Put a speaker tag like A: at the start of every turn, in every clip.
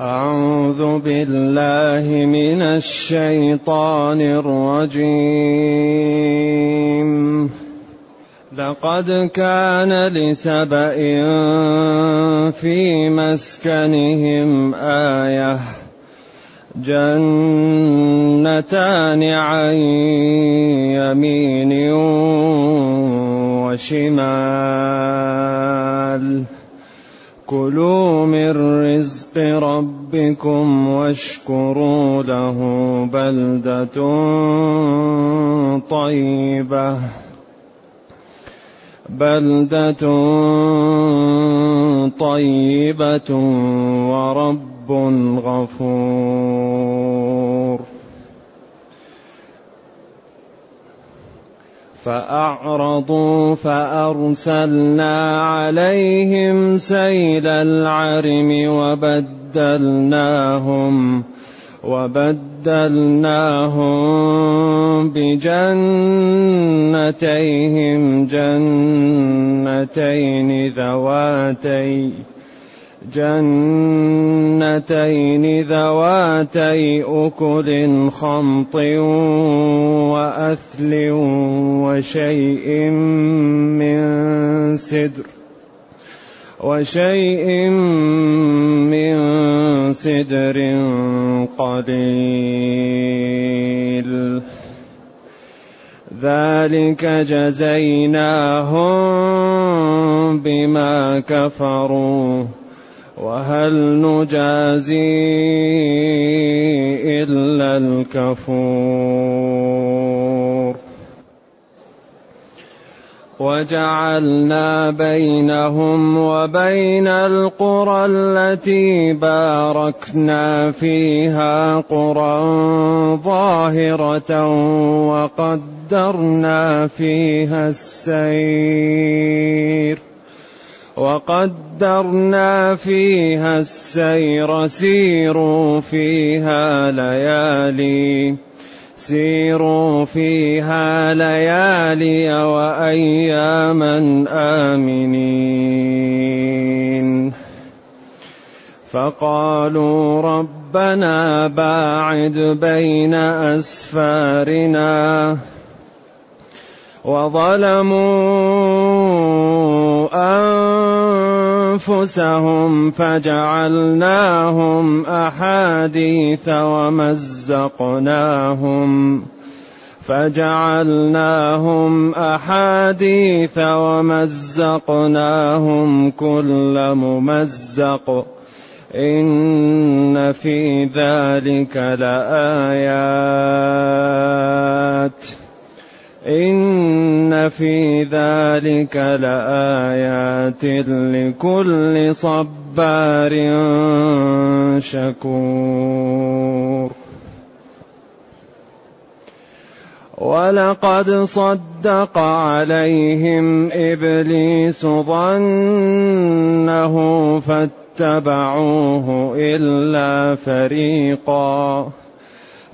A: أعوذ بالله من الشيطان الرجيم. لقد كان لسبإ في مسكنهم آية. جنتان عن يمين وشمال. كلوا من رزق ربكم واشكروا له بلدة طيبة بلدة طيبة ورب غفور فأعرضوا فأرسلنا عليهم سيل العرم وبدلناهم وبدلناهم بجنتيهم جنتين ذواتي جنتين ذواتي أكل خمط وأثل وشيء من سدر وشيء من سدر قليل. ذلك جزيناهم بما كفروا. وهل نجازي إلا الكفور وجعلنا بينهم وبين القرى التي باركنا فيها قرى ظاهرة وقدرنا فيها السير وقدرنا فيها السير سيروا فيها ليالي. سيروا فيها ليالي وأياما آمنين. فقالوا ربنا باعد بين أسفارنا. وظلموا أنفسهم فجعلناهم أحاديث ومزقناهم فجعلناهم أحاديث ومزقناهم كل ممزق إن في ذلك لآيات إن في ذلك لآيات لكل صبار شكور ولقد صدق عليهم إبليس ظنه فاتبعوه إلا فريقاً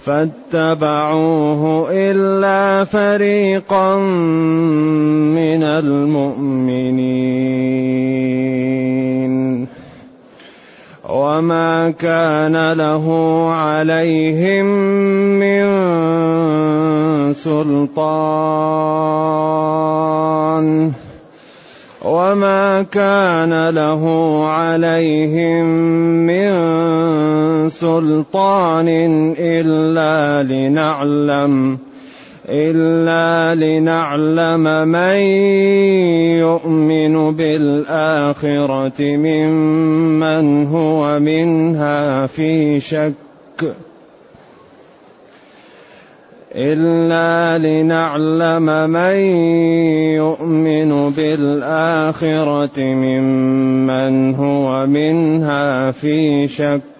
A: فاتبعوه إلا فريقا من المؤمنين. وما كان له عليهم من سلطان. وما كان له عليهم من سلطان إلا لنعلم إلا لنعلم من يؤمن بالآخرة ممن هو منها في شك. إلا لنعلم من يؤمن بالآخرة ممن هو منها في شك.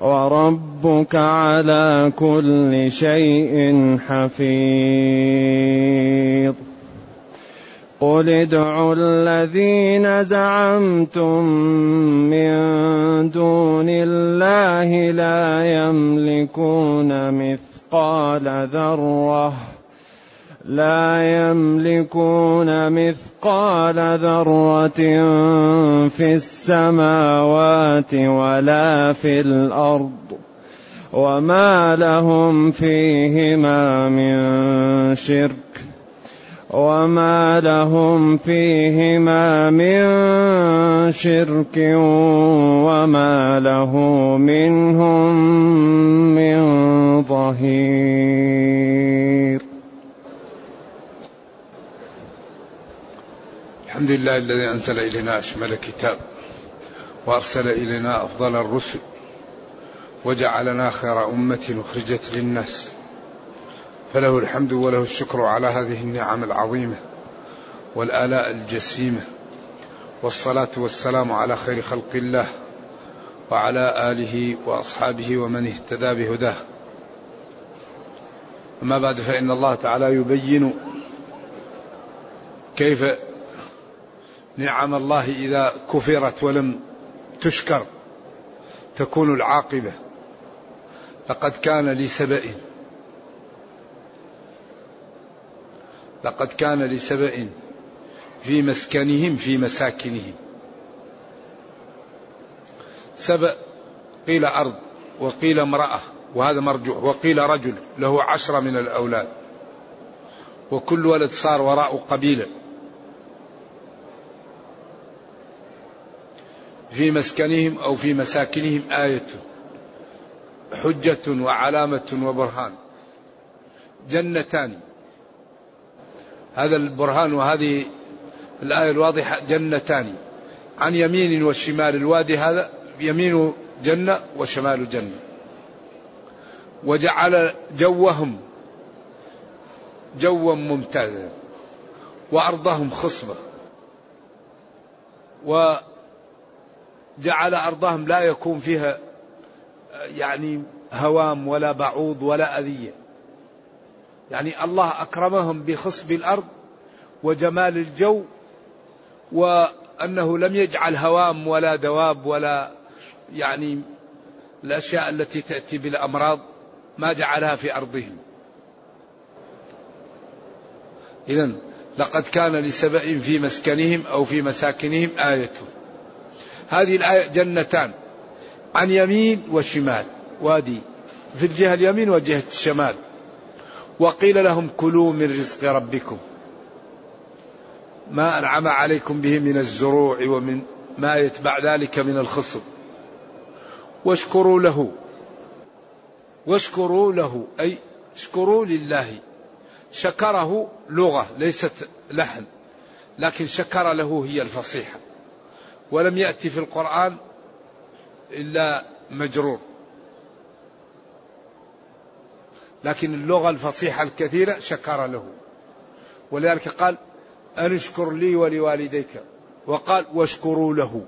A: وربك على كل شيء حفيظ. قل ادعوا الذين زعمتم من دون الله لا يملكون مثقال ذرة لا يملكون مثقال ذرة في السماوات ولا في الأرض وما لهم فيهما من شرك وما لهم فيهما من شرك وما له منهم من ظهير
B: الحمد لله الذي أنزل إلينا أشمل كتاب وأرسل إلينا أفضل الرسل وجعلنا خير أمة أخرجت للناس فله الحمد وله الشكر على هذه النعم العظيمة والآلاء الجسيمة والصلاة والسلام على خير خلق الله وعلى آله وأصحابه ومن اهتدى بهداه. أما بعد فإن الله تعالى يبين كيف نعم الله إذا كفرت ولم تشكر تكون العاقبة. لقد كان لسبأ لقد كان لسبأ في مسكنهم في مساكنهم. سبأ قيل أرض وقيل امرأة وهذا مرجوع وقيل رجل له عشرة من الأولاد. وكل ولد صار وراء قبيلة. في مسكنهم أو في مساكنهم آية حجة وعلامة وبرهان. جنتان. هذا البرهان وهذه الآية الواضحة جنتان. عن يمين وشمال. الوادي هذا يمين جنة وشمال جنة. وجعل جوهم جوا ممتازا. وأرضهم خصبة. وجعل أرضهم لا يكون فيها يعني هوام ولا بعوض ولا أذية. يعني الله أكرمهم بخصب الأرض وجمال الجو وأنه لم يجعل هوام ولا دواب ولا يعني الأشياء التي تأتي بالأمراض ما جعلها في أرضهم. إذا لقد كان لسبأ في مسكنهم أو في مساكنهم آية. هذه الآية جنتان. عن يمين وشمال. وادي. في الجهة اليمين وجهة الشمال. وقيل لهم كلوا من رزق ربكم. ما أنعم عليكم به من الزروع ومن ما يتبع ذلك من الخصب واشكروا له. واشكروا له. أي اشكروا لله. شكره لغة ليست لحن. لكن شكر له هي الفصيحة. ولم يأتي في القرآن إلا مجرور. لكن اللغة الفصيحة الكثيرة شكر له. ولذلك قال أن اشكر لي ولوالديك. وقال واشكروا له.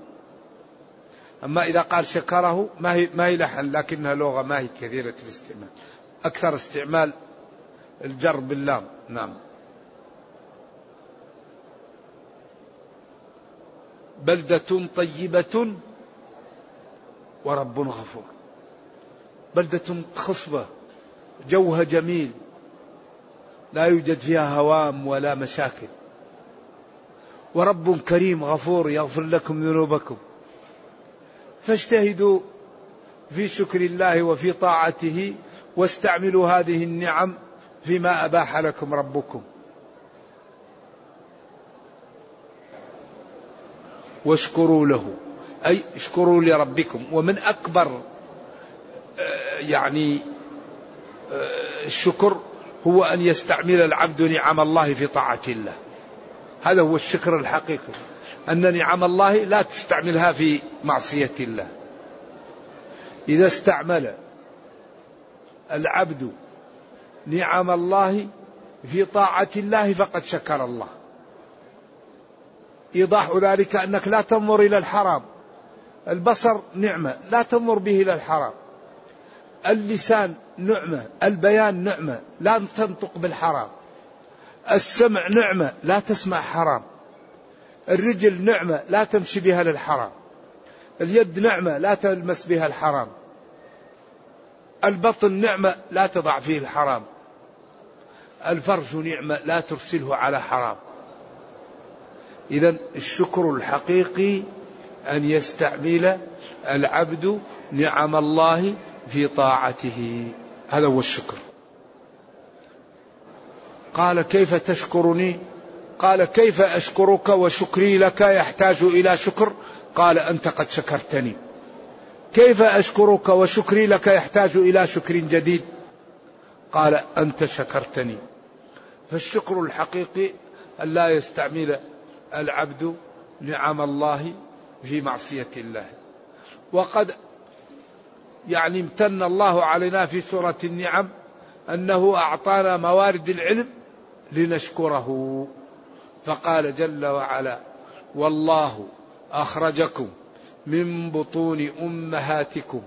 B: أما إذا قال شكره ما هي, ما هي لحن لكنها لغة ما هي كثيرة الاستعمال. أكثر استعمال الجر باللام. نعم. بلدة طيبة ورب غفور. بلدة خصبة جوها جميل لا يوجد فيها هوام ولا مشاكل. ورب كريم غفور يغفر لكم ذنوبكم. فاجتهدوا في شكر الله وفي طاعته واستعملوا هذه النعم فيما أباح لكم ربكم. واشكروا له. أي اشكروا لربكم. ومن أكبر آه، يعني آه، الشكر هو أن يستعمل العبد نعم الله في طاعة الله. هذا هو الشكر الحقيقي. أن نعم الله لا تستعملها في معصية الله. إذا استعمل العبد نعم الله في طاعة الله فقد شكر الله. إيضاح ذلك أنك لا تنظر إلى الحرام. البصر نعمة لا تنظر به إلى الحرام. اللسان نعمة البيان نعمة لا تنطق بالحرام. السمع نعمة لا تسمع حرام. الرجل نعمة لا تمشي بها للحرام. اليد نعمة لا تلمس بها الحرام. البطن نعمة لا تضع فيه الحرام. الفرج نعمة لا ترسله على حرام. إذا الشكر الحقيقي أن يستعمل العبد نعم الله في طاعته. هذا هو الشكر. قال كيف تشكرني؟ قال كيف أشكرك وشكري لك يحتاج إلى شكر؟ قال أنت قد شكرتني. كيف أشكرك وشكري لك يحتاج إلى شكر جديد؟ قال أنت شكرتني. فالشكر الحقيقي أن لا يستعمل العبد نعم الله في معصية الله. وقد يعني امتن الله علينا في سورة النعم أنه أعطانا موارد العلم لنشكره. فقال جل وعلا والله أخرجكم من بطون أمهاتكم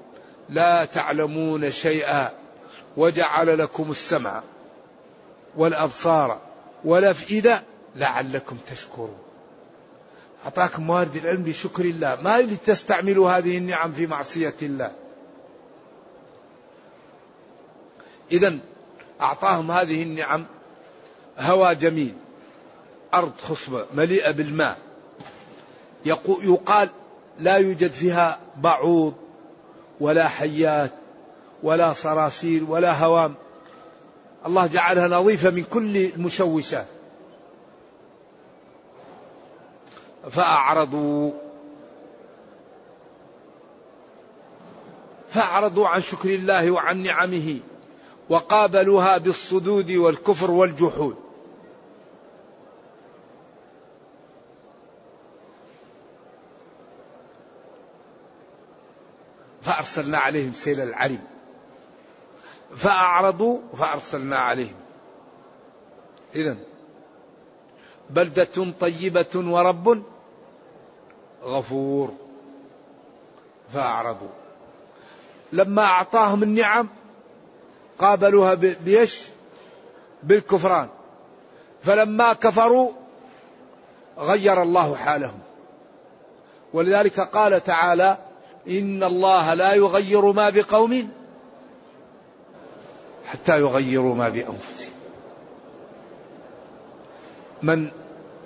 B: لا تعلمون شيئا وجعل لكم السمع والأبصار والأفئدة لعلكم تشكرون. أعطاكم موارد العلم بشكر الله. ما لتستعملوا هذه النعم في معصية الله. إذا أعطاهم هذه النعم هوى جميل. أرض خصبة مليئة بالماء. يقال لا يوجد فيها بعوض ولا حيات ولا صراصير ولا هوام. الله جعلها نظيفة من كل المشوشات. فأعرضوا. فأعرضوا عن شكر الله وعن نعمه وقابلوها بالصدود والكفر والجحود. فأرسلنا عليهم سيل العرم. فأعرضوا فأرسلنا عليهم. إذا بلدة طيبة ورب غفور. فأعرضوا. لما أعطاهم النعم قابلوها بيش بالكفران. فلما كفروا غير الله حالهم. ولذلك قال تعالى إن الله لا يغير ما بقوم حتى يغيروا ما بأنفسهم. من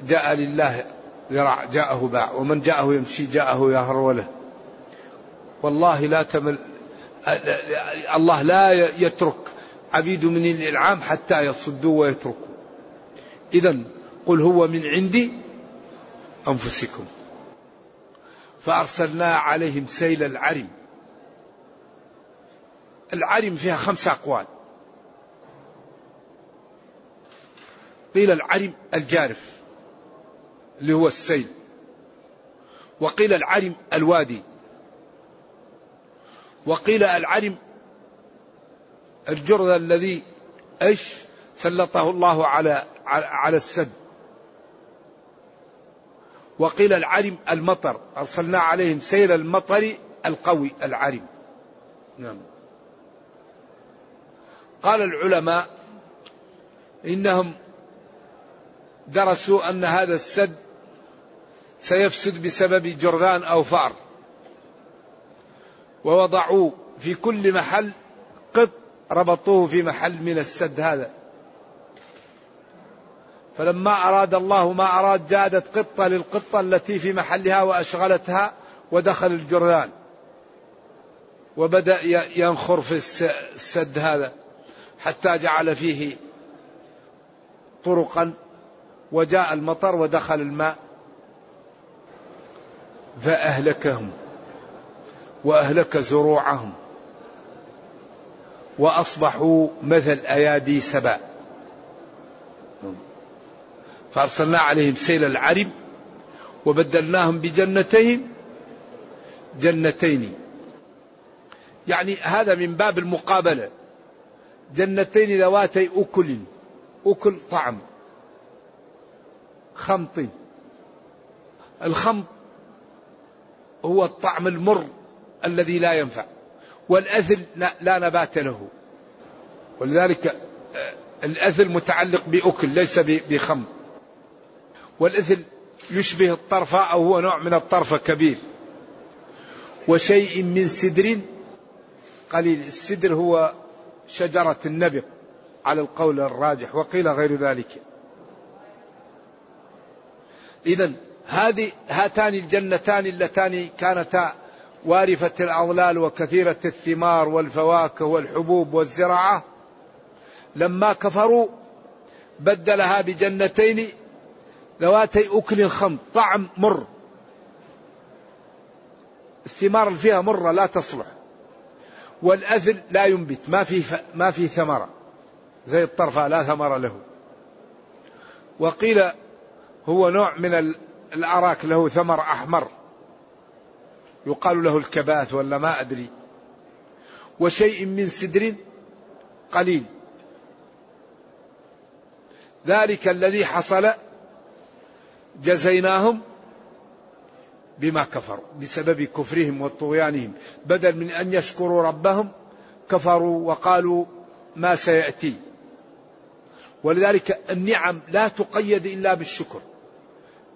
B: جاء لله ذراع جاءه باع ومن جاءه يمشي جاءه يهروله والله لا تمل الله لا يترك عبيد من الإنعام حتى يصدوا ويتركوا. إذا قل هو من عندي أنفسكم. فأرسلنا عليهم سيل العرم. العرم فيها خمسة أقوال. قيل العرم الجارف. اللي هو السيل. وقيل العرم الوادي. وقيل العرم الجرذ الذي إيش سلطه الله على على السد. وقيل العرم المطر. أرسلنا عليهم سيل المطر القوي العرم. نعم. قال العلماء إنهم درسوا أن هذا السد سيفسد بسبب جرذان أو فأر. ووضعوا في كل محل قط ربطوه في محل من السد هذا. فلما أراد الله ما أراد جادت قطة للقطة التي في محلها وأشغلتها ودخل الجرذان. وبدأ ينخر في السد هذا حتى جعل فيه طرقا وجاء المطر ودخل الماء. فأهلكهم وأهلك زروعهم وأصبحوا مثل أيادي سبأ. فأرسلنا عليهم سيل العرب وبدلناهم بجنتين جنتين. يعني هذا من باب المقابلة. جنتين ذواتي أكل أكل طعم خمط. الخمط هو الطعم المر الذي لا ينفع. والأثل لا, نبات له. ولذلك آه، الأثل متعلق بأكل ليس بخمط والإثل يشبه الطرفة أو هو نوع من الطرفة كبير. وشيء من سدر قليل. السدر هو شجرة النبق على القول الراجح وقيل غير ذلك. إذا هذه هاتان الجنتان اللتان كانتا وارفة الأظلال وكثيرة الثمار والفواكه والحبوب والزراعة لما كفروا بدلها بجنتين ذواتي أكل خمط طعم مر. الثمار اللي فيها مرة لا تصلح. والأثل لا ينبت ما في ف... ما في ثمرة. زي الطرفة لا ثمر له. وقيل هو نوع من الأراك له ثمر أحمر. يقال له الكباث ولا ما أدري. وشيء من سدر قليل. ذلك الذي حصل جزيناهم بما كفروا بسبب كفرهم وطغيانهم. بدل من أن يشكروا ربهم كفروا وقالوا ما سيأتي. ولذلك النعم لا تقيد إلا بالشكر.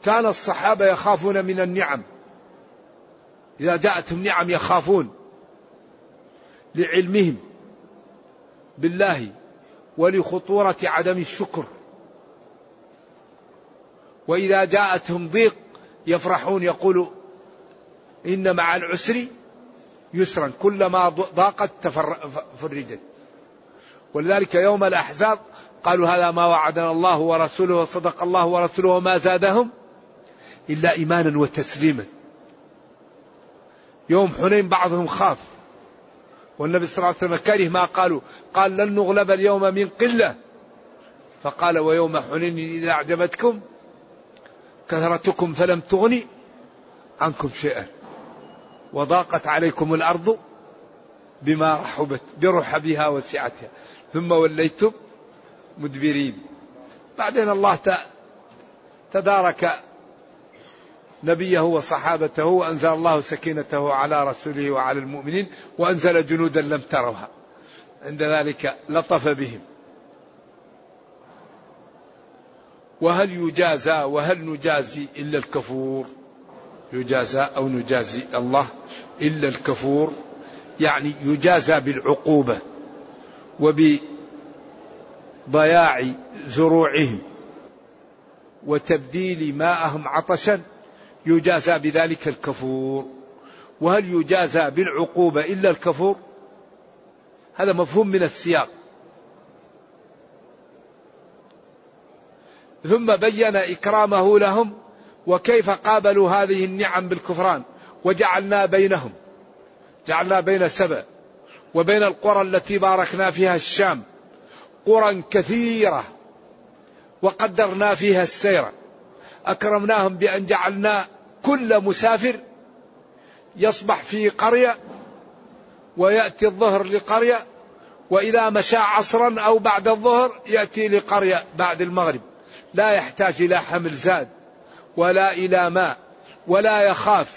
B: كان الصحابة يخافون من النعم. إذا جاءتهم نعم يخافون لعلمهم بالله ولخطورة عدم الشكر. وإذا جاءتهم ضيق يفرحون يقولوا إن مع العسر يسرا كلما ضاقت فرجت. ولذلك يوم الأحزاب قالوا هذا ما وعدنا الله ورسوله وصدق الله ورسوله وما زادهم إلا إيمانا وتسليما. يوم حنين بعضهم خاف. والنبي صلى الله عليه وسلم كره ما قالوا. قال لن نغلب اليوم من قلة. فقال ويوم حنين إذا أعجبتكم كثرتكم فلم تغني عنكم شيئا. وضاقت عليكم الأرض بما رحبت برحبها وسعتها. ثم وليتم مدبرين. بعدين الله تدارك نبيه وصحابته وأنزل الله سكينته على رسوله وعلى المؤمنين وأنزل جنودا لم تروها. عند ذلك لطف بهم. وهل يجازى وهل نجازي إلا الكفور؟ يجازى أو نجازي الله إلا الكفور. يعني يجازى بالعقوبة وبضياع زروعهم وتبديل ماءهم عطشا. يجازى بذلك الكفور. وهل يجازى بالعقوبة إلا الكفور؟ هذا مفهوم من السياق. ثم بين إكرامه لهم وكيف قابلوا هذه النعم بالكفران. وجعلنا بينهم جعلنا بين سبأ وبين القرى التي باركنا فيها الشام قرى كثيرة وقدرنا فيها السير. أكرمناهم بأن جعلنا كل مسافر يصبح في قرية ويأتي الظهر لقرية وإذا مشى عصرا أو بعد الظهر يأتي لقرية بعد المغرب. لا يحتاج إلى حمل زاد ولا إلى ماء ولا يخاف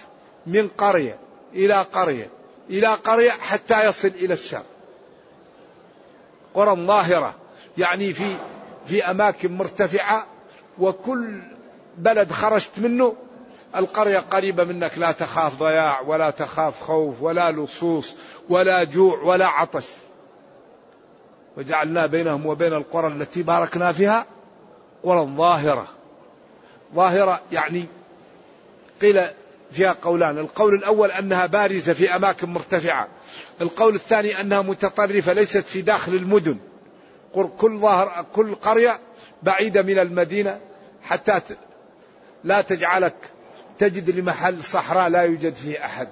B: من قرية إلى قرية إلى قرية حتى يصل إلى الشام. قرى ظاهرة يعني في في أماكن مرتفعة وكل بلد خرجت منه القرية قريبة منك لا تخاف ضياع ولا تخاف خوف ولا لصوص ولا جوع ولا عطش. وجعلنا بينهم وبين القرى التي باركنا فيها قرى ظاهرة. ظاهرة يعني قيل فيها قولان. القول الأول أنها بارزة في أماكن مرتفعة. القول الثاني أنها متطرفة ليست في داخل المدن. كل ظاهر كل قرية بعيدة من المدينة حتى لا تجعلك تجد لمحل صحراء لا يوجد فيه أحد.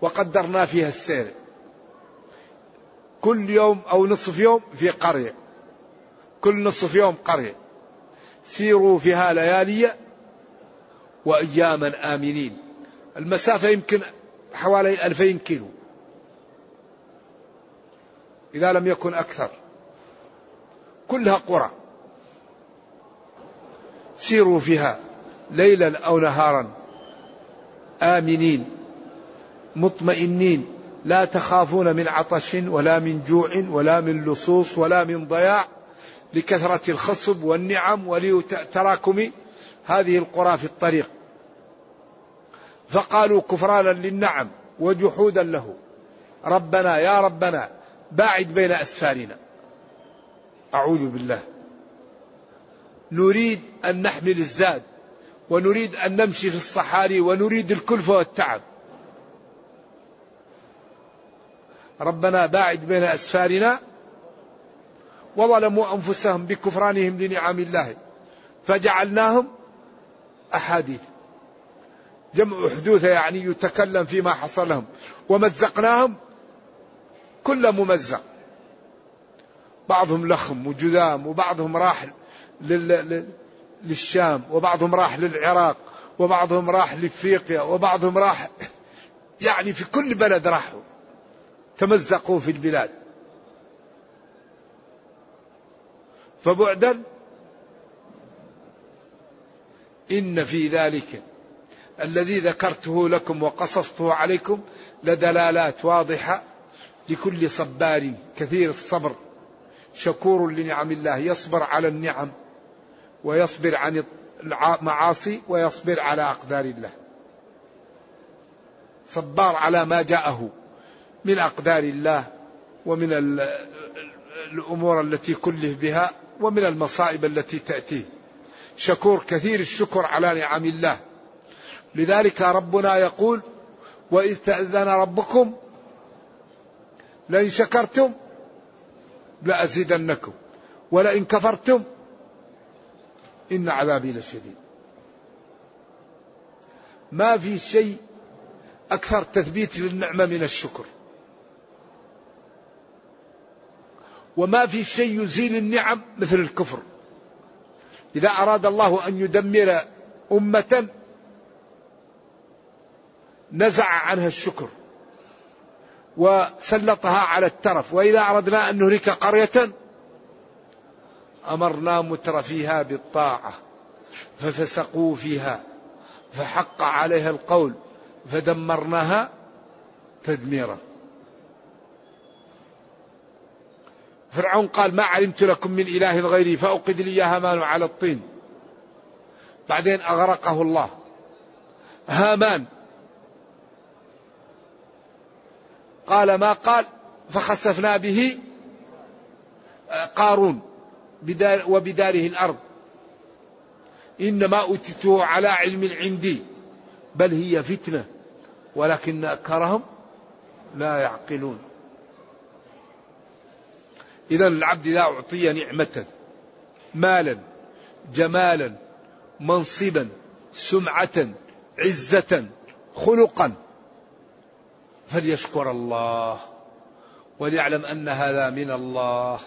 B: وقدرنا فيها السير. كل يوم أو نصف يوم في قرية. كل نصف يوم قرية. سيروا فيها ليالي وأياما آمنين. المسافة يمكن حوالي ألفين كيلو. إذا لم يكن أكثر. كلها قرى. سيروا فيها ليلا أو نهارا. آمنين مطمئنين لا تخافون من عطش ولا من جوع ولا من لصوص ولا من ضياع لكثرة الخصب والنعم ولتراكم هذه القرى في الطريق. فقالوا كفرانا للنعم وجحودا له. ربنا يا ربنا باعد بين أسفارنا. أعوذ بالله. نريد أن نحمل الزاد ونريد أن نمشي في الصحاري ونريد الكلفة والتعب. ربنا باعد بين أسفارنا وظلموا أنفسهم بكفرانهم لنعم الله فجعلناهم أحاديث. جمع حدوثة يعني يتكلم فيما حصل لهم ومزقناهم كل ممزق. بعضهم لخم وجذام وبعضهم راح للشام وبعضهم راح للعراق وبعضهم راح لإفريقيا وبعضهم راح يعني في كل بلد راحوا. تمزقوا في البلاد. فبعدا إن في ذلك الذي ذكرته لكم وقصصته عليكم لدلالات واضحة لكل صبار كثير الصبر. شكور لنعم الله يصبر على النعم. ويصبر عن المعاصي ويصبر على أقدار الله. صبار على ما جاءه من أقدار الله ومن الأمور التي كله بها ومن المصائب التي تأتيه. شكور كثير الشكر على نعم الله. لذلك ربنا يقول وإذ تأذن ربكم لئن شكرتم لأزيدنكم ولئن كفرتم إن عذابي لشديد. ما في شيء أكثر تثبيت للنعمة من الشكر. وما في شيء يزيل النعم مثل الكفر. إذا أراد الله أن يدمر أمة نزع عنها الشكر وسلطها على الترف. وإذا أردنا أن نهلك قرية أمرنا متر فيها بالطاعة ففسقوا فيها فحق عليها القول فدمرناها تدميرا. فرعون قال ما علمت لكم من إله غيري فأوقد لي هامان على الطين. بعدين أغرقه الله. هامان قال ما قال؟ فخسفنا به قارون. بدار وبداره الأرض. إنما أوتيته على علم عندي. بل هي فتنة. ولكن أكثرهم لا يعقلون. إذا العبد إذا أعطي نعمة مالا جمالا منصبا سمعة عزة خلقا فليشكر الله وليعلم أن هذا من الله.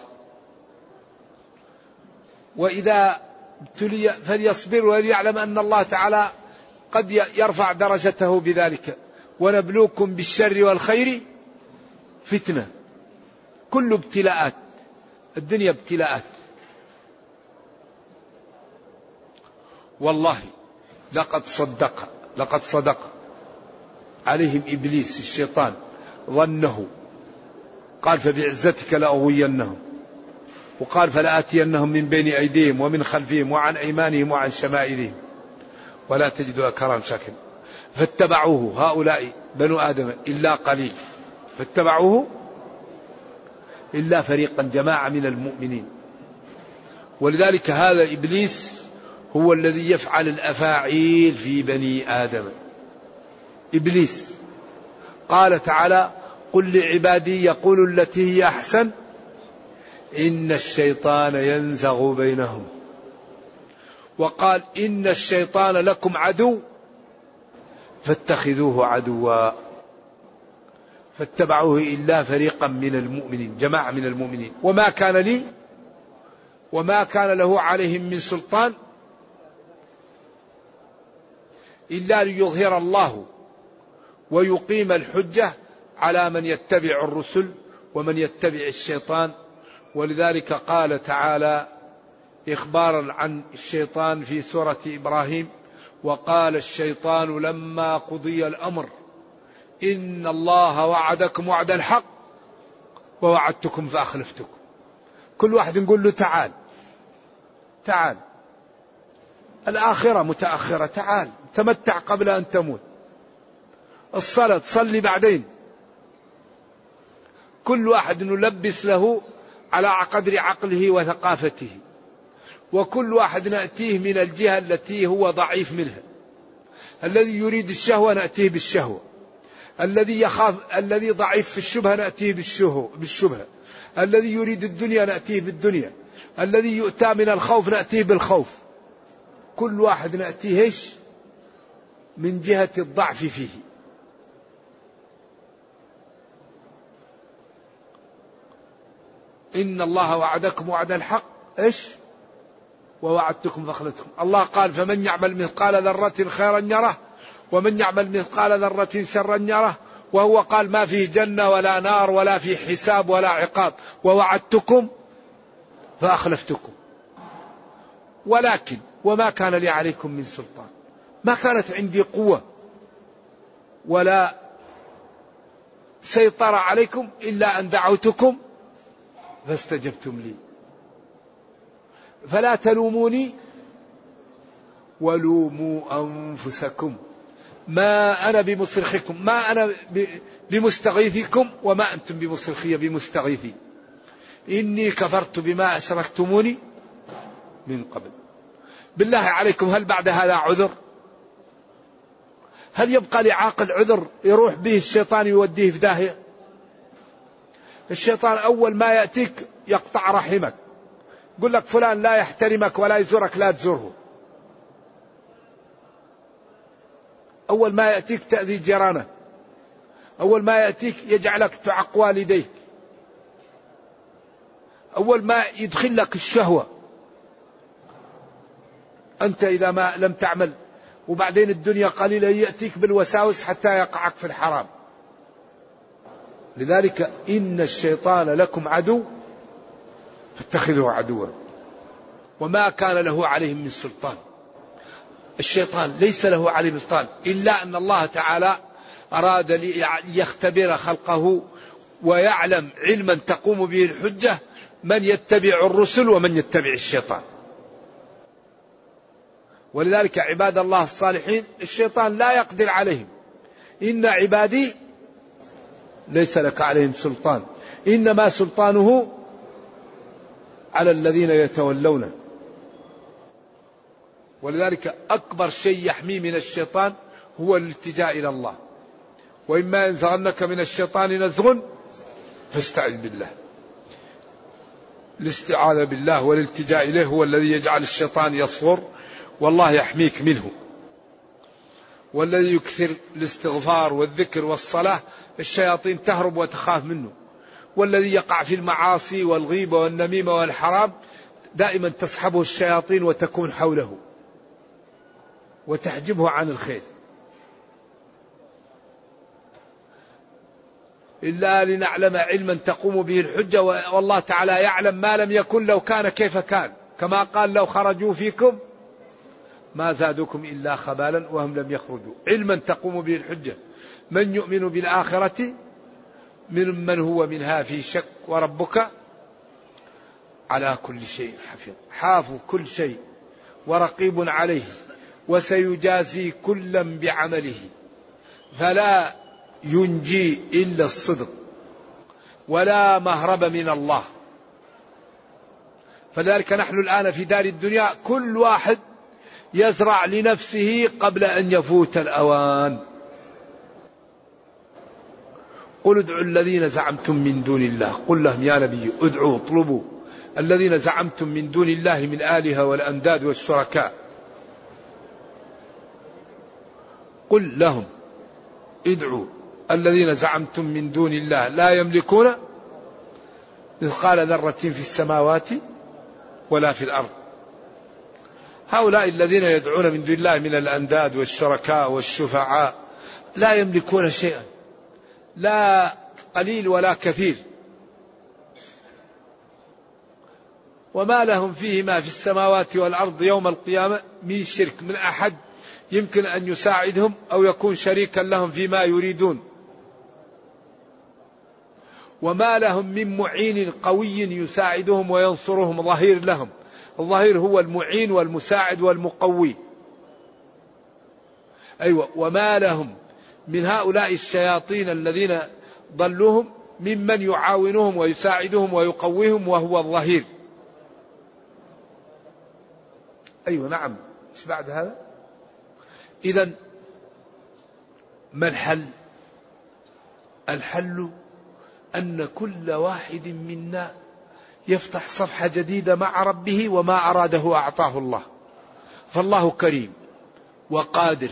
B: وإذا ابتلي فليصبر وليعلم أن الله تعالى قد يرفع درجته بذلك. ونبلوكم بالشر والخير فتنة. كل ابتلاءات. الدنيا ابتلاءات. والله لقد صدق لقد صدق عليهم إبليس الشيطان ظنه. قال فبعزتك لأغوينهم. وقال فلآتينهم من بين أيديهم ومن خلفهم وعن أيمانهم وعن شمائلهم. ولا تجد اكرم شاكر فاتبعوه هؤلاء بنو آدم إلا قليل. فاتبعوه إلا فريقا جماعة من المؤمنين. ولذلك هذا إبليس هو الذي يفعل الأفاعيل في بني آدم. إبليس. قال تعالى قل لعبادي يقول التي هي أحسن إن الشيطان ينزغ بينهم. وقال إن الشيطان لكم عدو فاتخذوه عدوا فاتبعوه إلا فريقا من المؤمنين جماعة من المؤمنين. وما كان لي وما كان له عليهم من سلطان إلا ليظهر الله ويقيم الحجة على من يتبع الرسل ومن يتبع الشيطان ولذلك قال تعالى إخبارا عن الشيطان في سورة إبراهيم وقال الشيطان لما قضي الأمر إن الله وعدكم وعد الحق ووعدتكم فأخلفتكم. كل واحد نقول له تعال. تعال. الآخرة متأخرة. تعال. تمتع قبل أن تموت. الصلاة تصلي بعدين. كل واحد نلبس له على قدر عقله وثقافته. وكل واحد نأتيه من الجهة التي هو ضعيف منها. الذي يريد الشهوة نأتيه بالشهوة. الذي يخاف الذي ضعيف في الشبهة نأتيه بالشهوة بالشبهة. الذي يريد الدنيا نأتيه بالدنيا. الذي يؤتى من الخوف نأتيه بالخوف. كل واحد نأتيه من جهة الضعف فيه. إن الله وعدكم وعد الحق. إيش؟ ووعدتكم فخلتكم الله قال فمن يعمل مثقال ذرة خيرا يره ومن يعمل مثقال ذرة شرا يره وهو قال ما فيه جنة ولا نار ولا في حساب ولا عقاب. ووعدتكم فأخلفتكم. ولكن وما كان لي عليكم من سلطان. ما كانت عندي قوة ولا سيطرة عليكم إلا أن دعوتكم فاستجبتم لي. فلا تلوموني ولوموا أنفسكم. ما أنا بمصرخكم ما أنا بمستغيثكم وما أنتم بمصرخي بمستغيثي. إني كفرت بما أشركتموني من قبل. بالله عليكم هل بعد هذا عذر؟ هل يبقى لعاقل عذر يروح به الشيطان يوديه في داهية؟ الشيطان أول ما يأتيك يقطع رحمك. يقول لك فلان لا يحترمك ولا يزورك لا تزوره. أول ما يأتيك تأذي جيرانه. أول ما يأتيك يجعلك تعق والديك أول ما يدخل لك الشهوة. أنت إذا ما لم تعمل وبعدين الدنيا قليلة يأتيك بالوساوس حتى يقعك في الحرام. لذلك إن الشيطان لكم عدو فاتخذه عدوا. وما كان له عليهم من سلطان. الشيطان ليس له عليهم سلطان. إلا أن الله تعالى أراد ليختبر خلقه ويعلم علما تقوم به الحجة من يتبع الرسل ومن يتبع الشيطان. ولذلك عباد الله الصالحين الشيطان لا يقدر عليهم. إن عبادي ليس لك عليهم سلطان. إنما سلطانه على الذين يتولونه. ولذلك أكبر شيء يحمي من الشيطان هو الالتجاء إلى الله. وإما ينزغنك من الشيطان نزغ فاستعذ بالله. الاستعاذة بالله والالتجاء إليه هو الذي يجعل الشيطان يصغر والله يحميك منه. والذي يكثر الاستغفار والذكر والصلاة الشياطين تهرب وتخاف منه. والذي يقع في المعاصي والغيبة والنميمة والحرام دائما تصحبه الشياطين وتكون حوله. وتحجبه عن الخير. إلا لنعلم علما تقوم به الحجة والله تعالى يعلم ما لم يكن لو كان كيف كان. كما قال لو خرجوا فيكم ما زادوكم إلا خبالا وهم لم يخرجوا. علما تقوم به الحجة. من يؤمن بالآخرة من من هو منها في شك وربك على كل شيء حفيظ. حافظ كل شيء ورقيب عليه وسيجازي كلا بعمله. فلا ينجي إلا الصدق ولا مهرب من الله. فلذلك نحن الآن في دار الدنيا كل واحد يزرع لنفسه قبل أن يفوت الأوان. قل ادعوا الذين زعمتم من دون الله. قل لهم يا نبي ادعوا اطلبوا. الذين زعمتم من دون الله من آلهة والأنداد والشركاء. قل لهم ادعوا. الذين زعمتم من دون الله لا يملكون مثقال ذرة في السماوات ولا في الأرض. هؤلاء الذين يدعون من دون الله من الأنداد والشركاء والشفعاء لا يملكون شيئا. لا قليل ولا كثير. وما لهم فيهما في السماوات والأرض يوم القيامة من شرك من أحد يمكن أن يساعدهم أو يكون شريكا لهم فيما يريدون. وما لهم من معين قوي يساعدهم وينصرهم ظهير لهم. الظهير هو المعين والمساعد والمقوي. أيوة وما لهم من هؤلاء الشياطين الذين ضلوهم ممن يعاونهم ويساعدهم ويقويهم وهو الظهير. أيوة نعم. إيش بعد هذا؟ إذا ما الحل؟ الحل أن كل واحد منا يفتح صفحة جديدة مع ربه وما أراده أعطاه الله. فالله كريم وقادر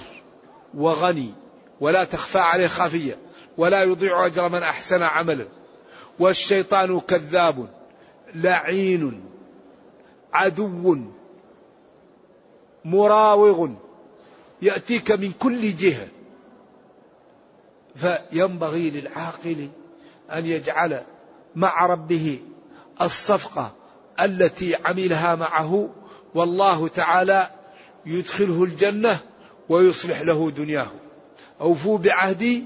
B: وغني ولا تخفى عليه خافية ولا يضيع أجر من أحسن عملا. والشيطان كذاب لعين عدو مراوغ يأتيك من كل جهة. فينبغي للعاقل أن يجعل مع ربه الصفقة التي عملها معه والله تعالى يدخله الجنة ويصلح له دنياه. أوفوا بعهدي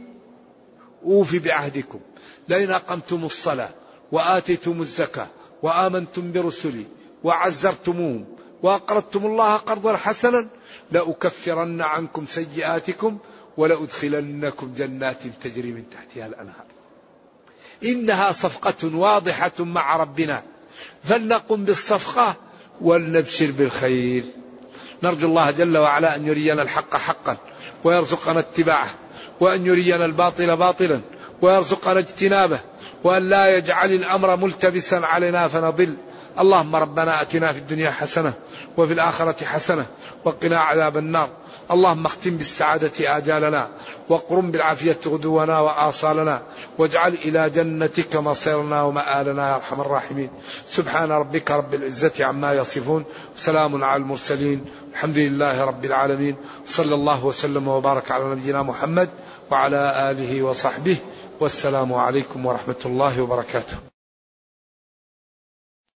B: أوفي بعهدكم. لئن أقمتم الصلاة وآتيتم الزكاة وآمنتم برسلي وعزرتموهم وأقرضتم الله قرضا حسنا لأكفرن عنكم سيئاتكم ولأدخلنكم جنات تجري من تحتها الأنهار. إنها صفقة واضحة مع ربنا. فلنقم بالصفقة ولنبشر بالخير. نرجو الله جل وعلا أن يرينا الحق حقا ويرزقنا اتباعه وأن يرينا الباطل باطلا ويرزقنا اجتنابه وأن لا يجعل الأمر ملتبسا علينا فنضل. اللهم ربنا آتنا في الدنيا حسنة وفي الآخرة حسنة. وقنا عذاب النار. اللهم اختم بالسعادة آجالنا. واقرم بالعافية غدونا وآصالنا. واجعل إلى جنتك مصيرنا ومآلنا يا أرحم الراحمين. سبحان ربك رب العزة عما يصفون. سلام على المرسلين. الحمد لله رب العالمين. صلى الله وسلم وبارك على نبينا محمد وعلى آله وصحبه. والسلام عليكم ورحمة الله وبركاته.